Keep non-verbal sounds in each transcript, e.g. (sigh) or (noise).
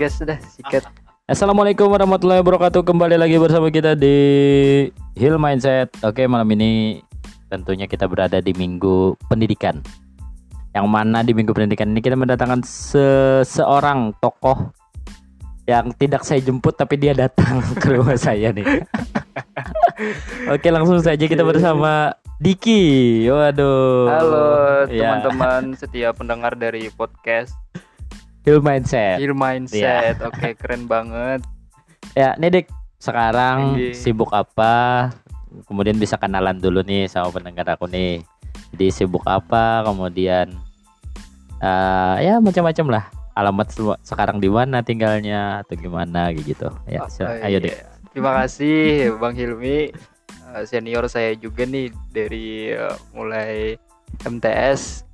gas dah sikat. (laughs) Assalamualaikum warahmatullahi wabarakatuh. Kembali lagi bersama kita di Hill Mindset. Oke malam ini tentunya kita berada di minggu pendidikan. Yang mana di minggu pendidikan ini kita mendatangkan seseorang tokoh Yang tidak saya jemput tapi dia datang (laughs) ke rumah saya nih. (laughs) Oke langsung saja kita bersama Diki. Waduh. Halo Ya. teman-teman setiap pendengar dari podcast Hill Mindset Heal Mindset oke keren banget Ya, nih Dik, sekarang Ini. sibuk apa? Kemudian bisa kenalan dulu nih sama pendengar aku nih. Jadi sibuk apa? Kemudian eh ya macam-macam lah. Alamat sekarang di mana tinggalnya atau gimana gitu. Ya, Oh, oh, ayo iya. Dik. terima kasih Bang Hilmi Eh, senior saya juga nih dari eh, mulai MTS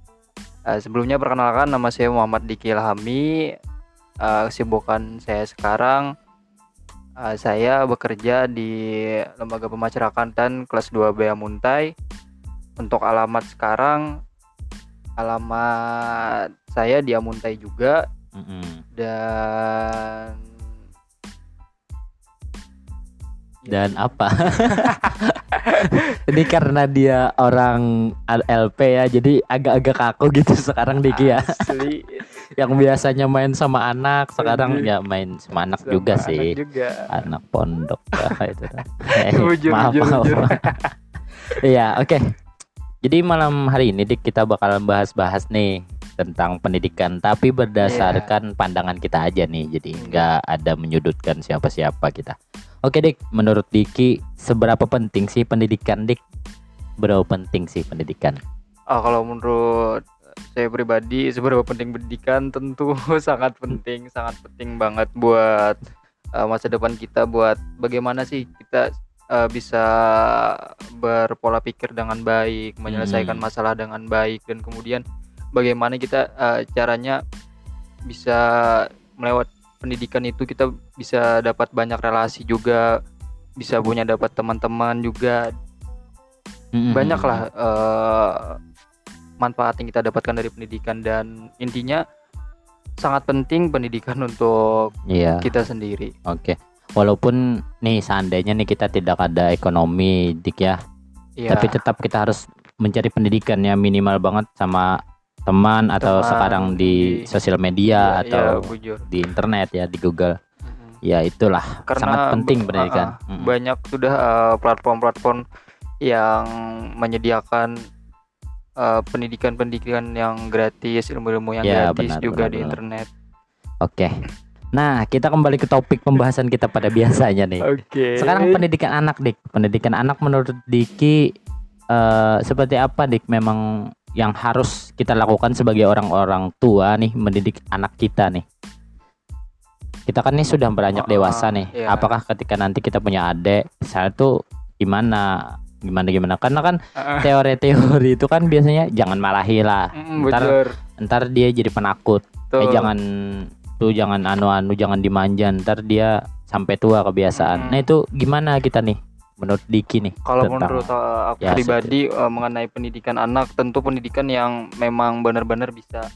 Eh, sebelumnya perkenalkan nama saya Muhammad Diki Ilhami Eh, kesibukan saya sekarang eh, saya bekerja di lembaga pemasyarakatan kelas 2 Bea Muntai untuk alamat sekarang alamat saya di Amuntai juga. Mm-mm. dan Dan apa? (laughs) Ini karena dia orang LP ya, jadi agak-agak kaku gitu sekarang Diki ya. Asli (laughs) Yang biasanya main sama anak, sekarang ya main sama anak sama juga anak sih. juga. anak pondok (laughs) ya, itu. Eh, maaf, maaf. Iya, oke. Jadi malam hari ini Dik kita bakalan bahas-bahas nih tentang pendidikan, tapi berdasarkan pandangan kita aja nih. Jadi nggak ada menyudutkan siapa-siapa kita. Oke Dik, menurut Diki seberapa penting sih pendidikan Dik? Berapa penting sih pendidikan? Ah, kalau menurut saya pribadi seberapa penting pendidikan tentu (laughs) sangat penting, sangat penting banget buat eh, masa depan kita buat bagaimana sih kita eh, bisa berpola pikir dengan baik, menyelesaikan Hmm. masalah dengan baik dan kemudian bagaimana kita eh, caranya bisa melewat pendidikan itu kita bisa dapat banyak relasi juga, bisa punya dapat teman-teman juga Mm-mm. banyak lah eh, manfaat yang kita dapatkan dari pendidikan dan intinya sangat penting pendidikan untuk Iya. kita sendiri. Oke. Walaupun nih seandainya nih kita tidak ada ekonomi Dik ya, Iya. tapi tetap kita harus mencari pendidikan ya minimal banget sama teman atau Teman, sekarang di di- sosial media Iya, atau iya, bujur. di internet ya di Google Mm-mm. ya itulah Karena sangat penting pendidikan ah, ah, Mm-mm. banyak sudah eh, platform-platform yang menyediakan eh, pendidikan-pendidikan yang gratis, ilmu-ilmu yang Ya, gratis benar, juga benar, di benar. internet. oke nah kita kembali ke topik pembahasan kita pada biasanya nih Oke. sekarang pendidikan anak dik pendidikan anak menurut Diki eh, seperti apa dik memang yang harus kita lakukan sebagai orang-orang tua nih mendidik anak kita nih. Kita kan nih sudah beranjak Oh, dewasa nih. iya. apakah ketika nanti kita punya adik saya tuh gimana? Gimana gimana? Karena kan Ah, ah. teori-teori itu kan biasanya jangan marahi lah. Mm, ntar ntar dia jadi penakut. Eh Tuh. jangan tuh jangan anu-anu jangan dimanja. Ntar dia sampai tua kebiasaan. Hmm. nah itu gimana kita nih menurut Diki nih Kalau menurut uh, aku Ya, pribadi uh, mengenai pendidikan anak, tentu pendidikan yang memang benar-benar bisa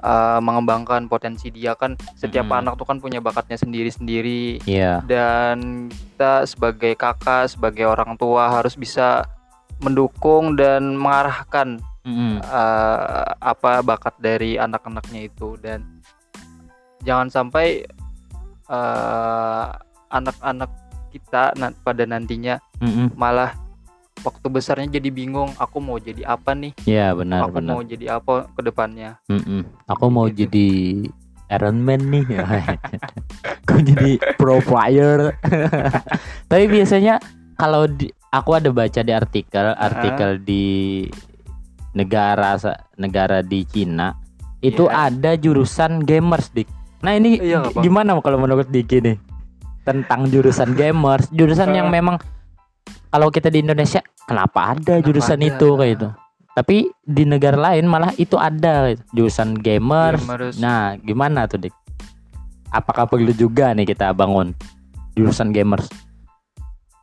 uh, mengembangkan potensi dia kan. Setiap Mm-mm. anak tuh kan punya bakatnya sendiri-sendiri Iya dan kita sebagai kakak, sebagai orang tua harus bisa mendukung dan mengarahkan Mm-mm. uh, apa bakat dari anak-anaknya itu dan jangan sampai uh, anak-anak kita na- pada nantinya Mm-mm. malah waktu besarnya jadi bingung aku mau jadi apa nih? Iya benar aku benar. mau jadi apa ke depannya? Mm-mm. aku mau Gitu. jadi Iron Man nih. (laughs) Aku jadi pro player. (laughs) Tapi biasanya kalau di, aku ada baca di artikel artikel di negara negara di Cina itu Iya. ada jurusan gamers dik. Nah ini Iya, gimana kalau menurut Diki nih tentang jurusan gamers jurusan yang Eh. memang kalau kita di Indonesia kenapa ada Kenapa jurusan ada? itu kayak itu tapi di negara lain malah itu ada gitu, jurusan gamers Gamers. nah gimana tuh dik apakah perlu juga nih kita bangun jurusan gamers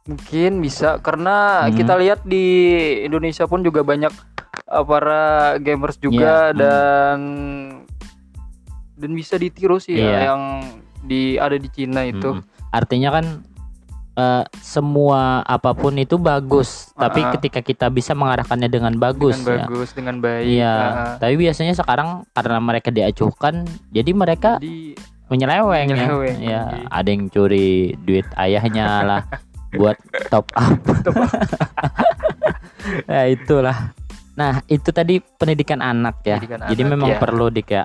mungkin bisa karena Hmm. kita lihat di Indonesia pun juga banyak uh, para gamers juga Iya, hmm. dan dan bisa ditiru sih Iya. ya yang di ada di Cina itu. Mm-mm. Artinya kan eh, semua apa pun itu bagus, tapi Ah. ketika kita bisa mengarahkannya dengan bagus dengan ya. bagus, dengan baik. Iya, Ah, tapi biasanya sekarang karena mereka diacuhkan, jadi mereka jadi menyeleweng, ya. Menyeleweng, Ya, iya. ada yang curi duit ayahnya lah (laughs) buat top up. (laughs) ya itulah. Nah, itu tadi pendidikan anak ya. Pendidikan Jadi anak, memang ya. perlu dik ya.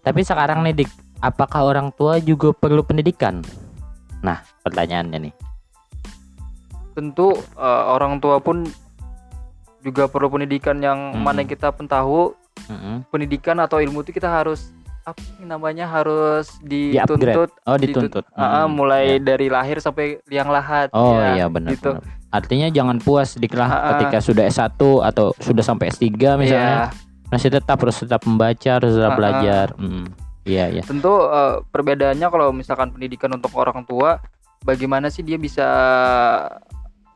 Tapi sekarang nih dik, apakah orang tua juga perlu pendidikan? Nah, pertanyaannya nih. tentu eh, orang tua pun juga perlu pendidikan yang Mm-mm. mana kita pun tahu Mm-mm. pendidikan atau ilmu itu kita harus apa namanya harus dituntut Oh, dituntut. Ah, ah, Mm, mulai ya. dari lahir sampai liang lahat Oh ya, iya benar, gitu. Artinya jangan puas dik lah Ah, ah. ketika sudah S1 atau sudah sampai S3 misalnya. Iya, Masih tetap harus tetap membaca, harus tetap Ah, ah. belajar. Mm. Iya, iya. tentu eh, perbedaannya kalau misalkan pendidikan untuk orang tua bagaimana sih dia bisa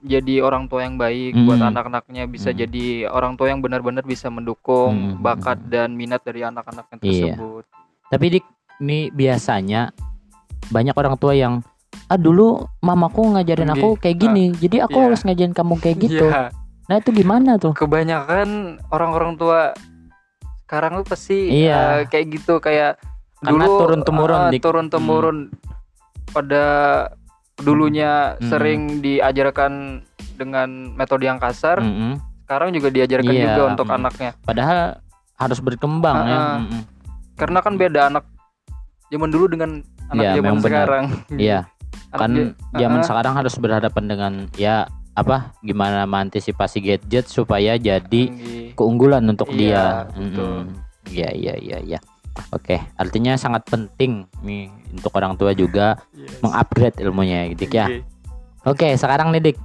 jadi orang tua yang baik buat Hmm. anak-anaknya bisa Hmm. jadi orang tua yang benar-benar bisa mendukung Hmm. bakat dan minat dari anak-anaknya Iya. tersebut Tapi dik, ini biasanya banyak orang tua yang ah dulu mamaku ngajarin aku kayak gini, jadi aku iya. harus ngajarin kamu kayak gitu. Iya. Nah itu gimana tuh? kebanyakan orang-orang tua sekarang tuh pasti Iya. eh, kayak gitu kayak Karena dulu turun-temurun, eh, Dik. turun-temurun pada dulunya Hmm. sering diajarkan dengan metode yang kasar Mm-mm. sekarang juga diajarkan Iya, juga untuk mm. anaknya Padahal harus berkembang ya. Ah, ah. Mm-mm. karena kan beda anak zaman dulu dengan anak Iya, zaman sekarang (laughs) Iya, kan dia- zaman sekarang harus berhadapan dengan ya apa gimana mengantisipasi gadget supaya jadi keunggulan untuk Iya, dia. Mm-mm. Iya iya iya iya. Oke, artinya sangat penting nih untuk orang tua juga Yes. mengupgrade ilmunya gitu ya. Oke, sekarang nih Dik.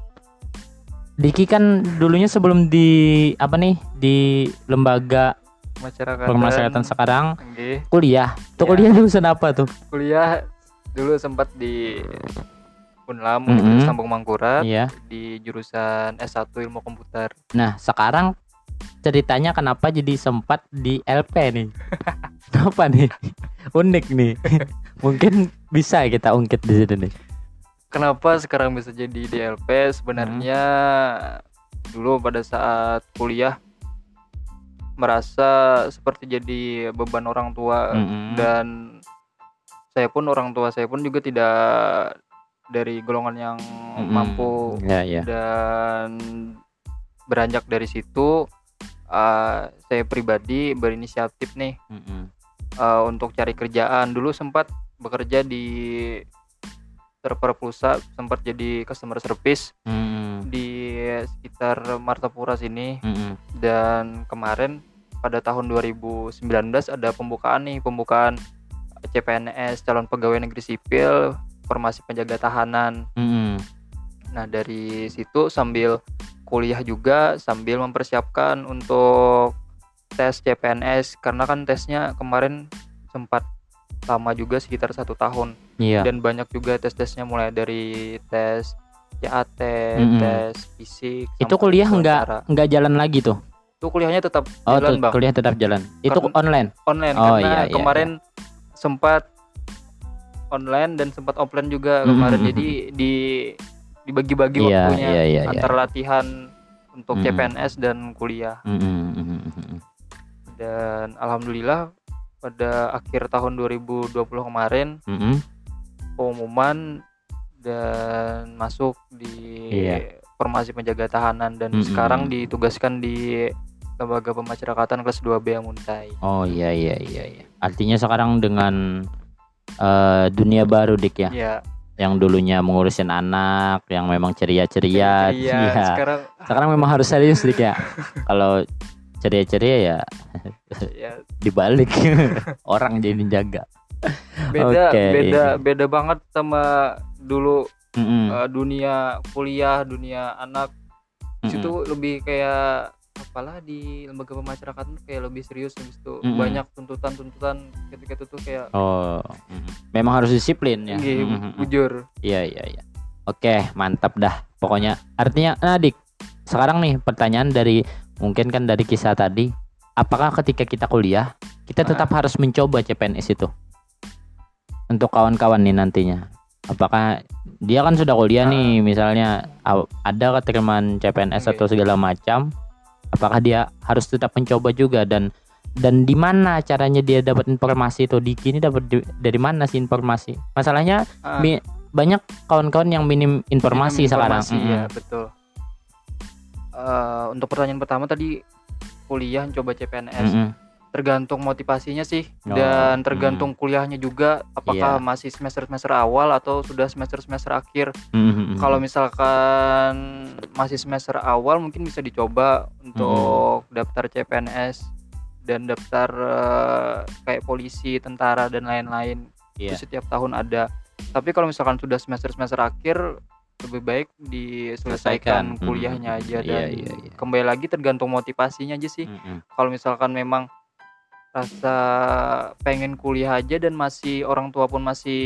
Diki kan dulunya sebelum di apa nih di lembaga masyarakat pemasyarakatan sekarang Tinggi. kuliah. Tuh Iya. kuliah jurusan apa tuh? kuliah dulu sempat di Unlam Mm-mm. Universitas Sambung Mangkurat Iya. di jurusan S1 Ilmu Komputer. Nah, sekarang ceritanya kenapa jadi sempat di LP nih? (laughs) kenapa nih? Unik nih. (laughs) Mungkin bisa kita ungkit di sini nih. Kenapa sekarang bisa jadi DLP? Sebenarnya dulu pada saat kuliah merasa seperti jadi beban orang tua Mm-mm. dan saya pun orang tua saya pun juga tidak dari golongan yang Mm-mm. mampu Ya, ya. dan beranjak dari situ uh, saya pribadi berinisiatif nih Mm-mm. Uh, untuk cari kerjaan dulu sempat bekerja di server pulsa sempat jadi customer service Mm-mm. di sekitar Martapura sini Mm-mm. dan kemarin pada tahun 2019 ada pembukaan nih pembukaan CPNS calon pegawai negeri sipil formasi penjaga tahanan Mm-mm. Nah dari situ sambil kuliah juga sambil mempersiapkan untuk tes CPNS karena kan tesnya kemarin sempat lama juga sekitar satu tahun Iya. dan banyak juga tes-tesnya mulai dari tes CAT, Mm-mm. tes fisik. Itu kuliah nggak nggak jalan lagi tuh? Itu kuliahnya tetap Oh, jalan tuh, bang kuliah tetap jalan. Itu Karena- online. online Oh, karena iya, iya, kemarin sempat online dan sempat offline juga kemarin Mm-mm. jadi di dibagi-bagi Iya, waktunya iya, iya, iya. antara latihan untuk Mm. CPNS dan kuliah mm-mm, mm-mm. Dan alhamdulillah pada akhir tahun 2020 kemarin Mm-mm. pengumuman dan masuk di Iya. formasi penjaga tahanan dan Mm-mm. sekarang ditugaskan di lembaga pemasyarakatan kelas 2B yang Muntai. Oh iya iya iya iya. Artinya sekarang dengan eh, dunia baru dik ya, Ya, yang dulunya mengurusin anak, yang memang ceria-ceria. iya, iya. sekarang Sekarang memang harus serius dik ya. (laughs) Kalau ceria-ceria ya ya (laughs) dibalik (laughs) orang jadi jaga. beda Oke, beda beda banget sama dulu Mm-mm, eh, dunia kuliah, dunia anak. Di mm-mm. situ lebih kayak apalah di lembaga pemasyarakatan tuh kayak lebih serius habis itu Mm-mm. banyak tuntutan-tuntutan ketika itu tuh kayak Oh, mm. memang harus disiplin ya. tinggi, Mm-mm. bujur. Iya iya iya. Oke, mantap dah. Pokoknya artinya nah Dik, sekarang nih pertanyaan dari mungkin kan dari kisah tadi, apakah ketika kita kuliah kita tetap harus mencoba CPNS itu? untuk kawan-kawan nih nantinya. Apakah dia kan sudah kuliah Ah. nih misalnya ada keterimaan CPNS atau segala macam apakah dia harus tetap mencoba juga? Dan dan di mana caranya dia dapat informasi itu? Di kini dapat di- dari mana sih informasi? Masalahnya Ah, mi- banyak kawan-kawan yang minim informasi, minim sekarang. informasi, ya Mm-mm. betul Eh, untuk pertanyaan pertama tadi kuliah coba CPNS Mm-mm. tergantung motivasinya sih Oh, dan tergantung kuliahnya juga apakah Iya. masih semester semester awal atau sudah semester semester akhir Mm-mm. kalau misalkan masih semester awal mungkin bisa dicoba untuk daftar CPNS dan daftar eh, kayak polisi tentara dan lain-lain Iya. itu setiap tahun ada tapi kalau misalkan sudah semester semester akhir lebih baik diselesaikan Selesaikan. kuliahnya Mm-mm. aja Iya, dan iya, iya. kembali lagi tergantung motivasinya aja sih Mm-mm. kalau misalkan memang rasa pengen kuliah aja dan masih orang tua pun masih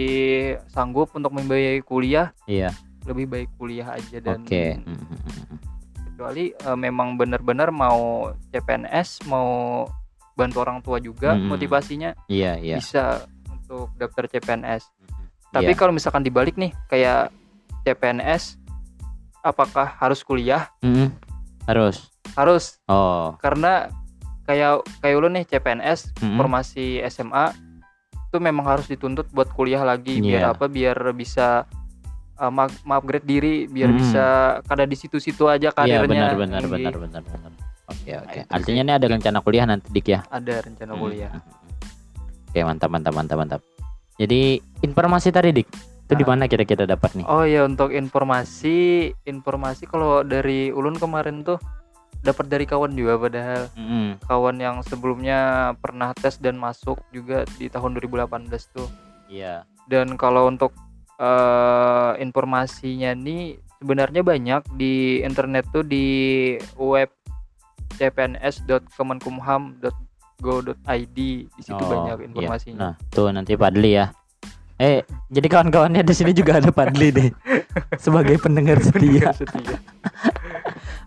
sanggup untuk membiayai kuliah iya lebih baik kuliah aja dan oke Mm-mm. kecuali eh, memang benar-benar mau CPNS mau bantu orang tua juga Mm-mm. motivasinya iya iya bisa untuk daftar CPNS tapi Iya. kalau misalkan dibalik nih kayak CPNS apakah harus kuliah Mm-mm. harus harus oh karena kayak kayak lu nih CPNS Mm-mm. formasi SMA itu memang harus dituntut buat kuliah lagi Iya. biar apa biar bisa uh, ma- upgrade diri biar Mm. bisa kada di situ-situ aja Iya karirnya benar benar tinggi. benar benar benar. Oke Nah, oke. itu Artinya ini ada rencana kuliah nanti dik ya. ada rencana kuliah Hmm. Oke mantap mantap mantap mantap. Jadi informasi tadi dik itu di Ah. mana kira-kira dapat nih? oh ya untuk informasi informasi kalau dari ulun kemarin tuh dapat dari kawan juga padahal Mm-mm. kawan yang sebelumnya pernah tes dan masuk juga di tahun 2018 tuh Iya. dan kalau untuk eh, informasinya nih sebenarnya banyak di internet tuh di web cpns.kemenkumham.go.id di situ Oh, banyak iya. informasinya Nah tuh nanti Padli ya. Eh jadi kawan-kawannya di sini juga ada Padli deh sebagai pendengar setia. (laughs)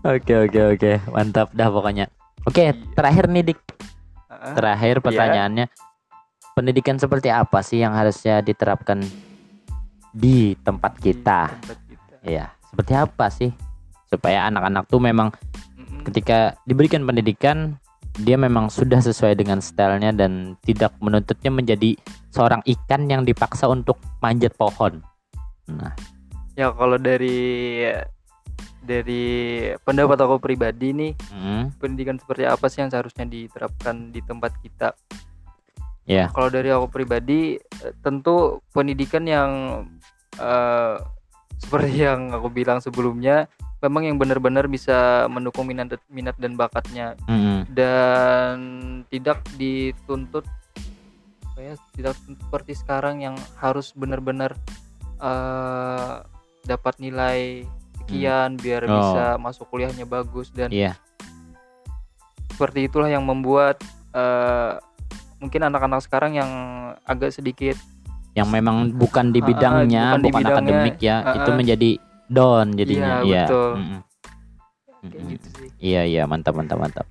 Oke oke oke mantap dah pokoknya. Oke Iya. terakhir nih dik terakhir pertanyaannya pendidikan seperti apa sih yang harusnya diterapkan di tempat Di kita? tempat kita. Iya, seperti apa sih supaya anak-anak tuh memang ketika diberikan pendidikan dia memang sudah sesuai dengan stylenya dan tidak menuntutnya menjadi seorang ikan yang dipaksa untuk manjat pohon. Nah, ya kalau dari dari pendapat aku pribadi nih mm, pendidikan seperti apa sih yang seharusnya diterapkan di tempat kita? Ya, kalau dari aku pribadi eh, tentu pendidikan yang eh, seperti yang aku bilang sebelumnya memang yang benar-benar bisa mendukung minat minat dan bakatnya. Mm, dan tidak dituntut ya tidak seperti sekarang yang harus benar-benar eh, dapat nilai sekian biar Oh. bisa masuk kuliahnya bagus. Dan iya, seperti itulah yang membuat eh, mungkin anak-anak sekarang yang agak sedikit yang memang bukan di Ah, ah, bidangnya, bukan di bukan, bidangnya. akademik ya, Ah, itu menjadi down jadinya. Iya, Iya, betul. kayak gitu sih Iya iya mantap mantap mantap.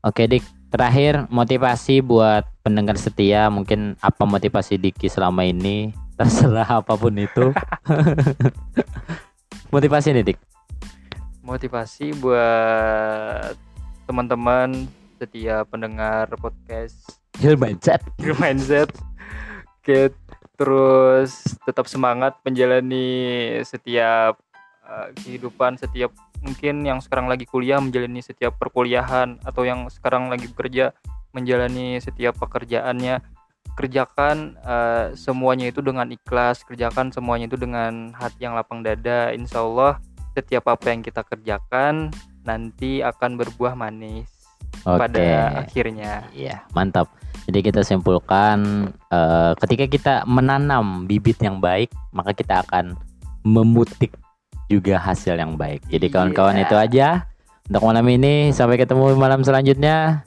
Oke Dik, terakhir motivasi buat pendengar setia mungkin apa motivasi Diki selama ini (laughs) terserah apa pun itu. (laughs) motivasi nih Dik. motivasi buat teman-teman setia pendengar podcast Hill mindset. Green Mindset Oke, terus tetap semangat menjalani setiap eh, kehidupan setiap mungkin yang sekarang lagi kuliah menjalani setiap perkuliahan atau yang sekarang lagi bekerja menjalani setiap pekerjaannya kerjakan eh, semuanya itu dengan ikhlas kerjakan semuanya itu dengan hati yang lapang dada insya Allah setiap apa yang kita kerjakan nanti akan berbuah manis Oke. pada akhirnya Iya, mantap. Jadi kita simpulkan eh, ketika kita menanam bibit yang baik, maka kita akan memutik juga hasil yang baik. Jadi Iya. kawan-kawan itu aja untuk malam ini. Sampai ketemu malam selanjutnya.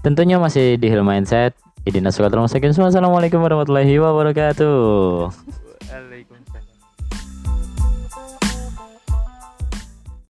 Tentunya masih di Hill Mindset. Idina Sukatul Mustaqim. Wassalamualaikum warahmatullahi wabarakatuh.